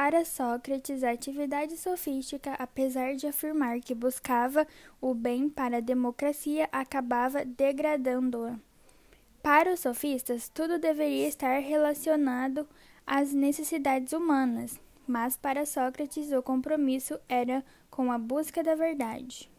Para Sócrates, a atividade sofística, apesar de afirmar que buscava o bem para a democracia, acabava degradando-a. Para os sofistas, tudo deveria estar relacionado às necessidades humanas, mas para Sócrates o compromisso era com a busca da verdade.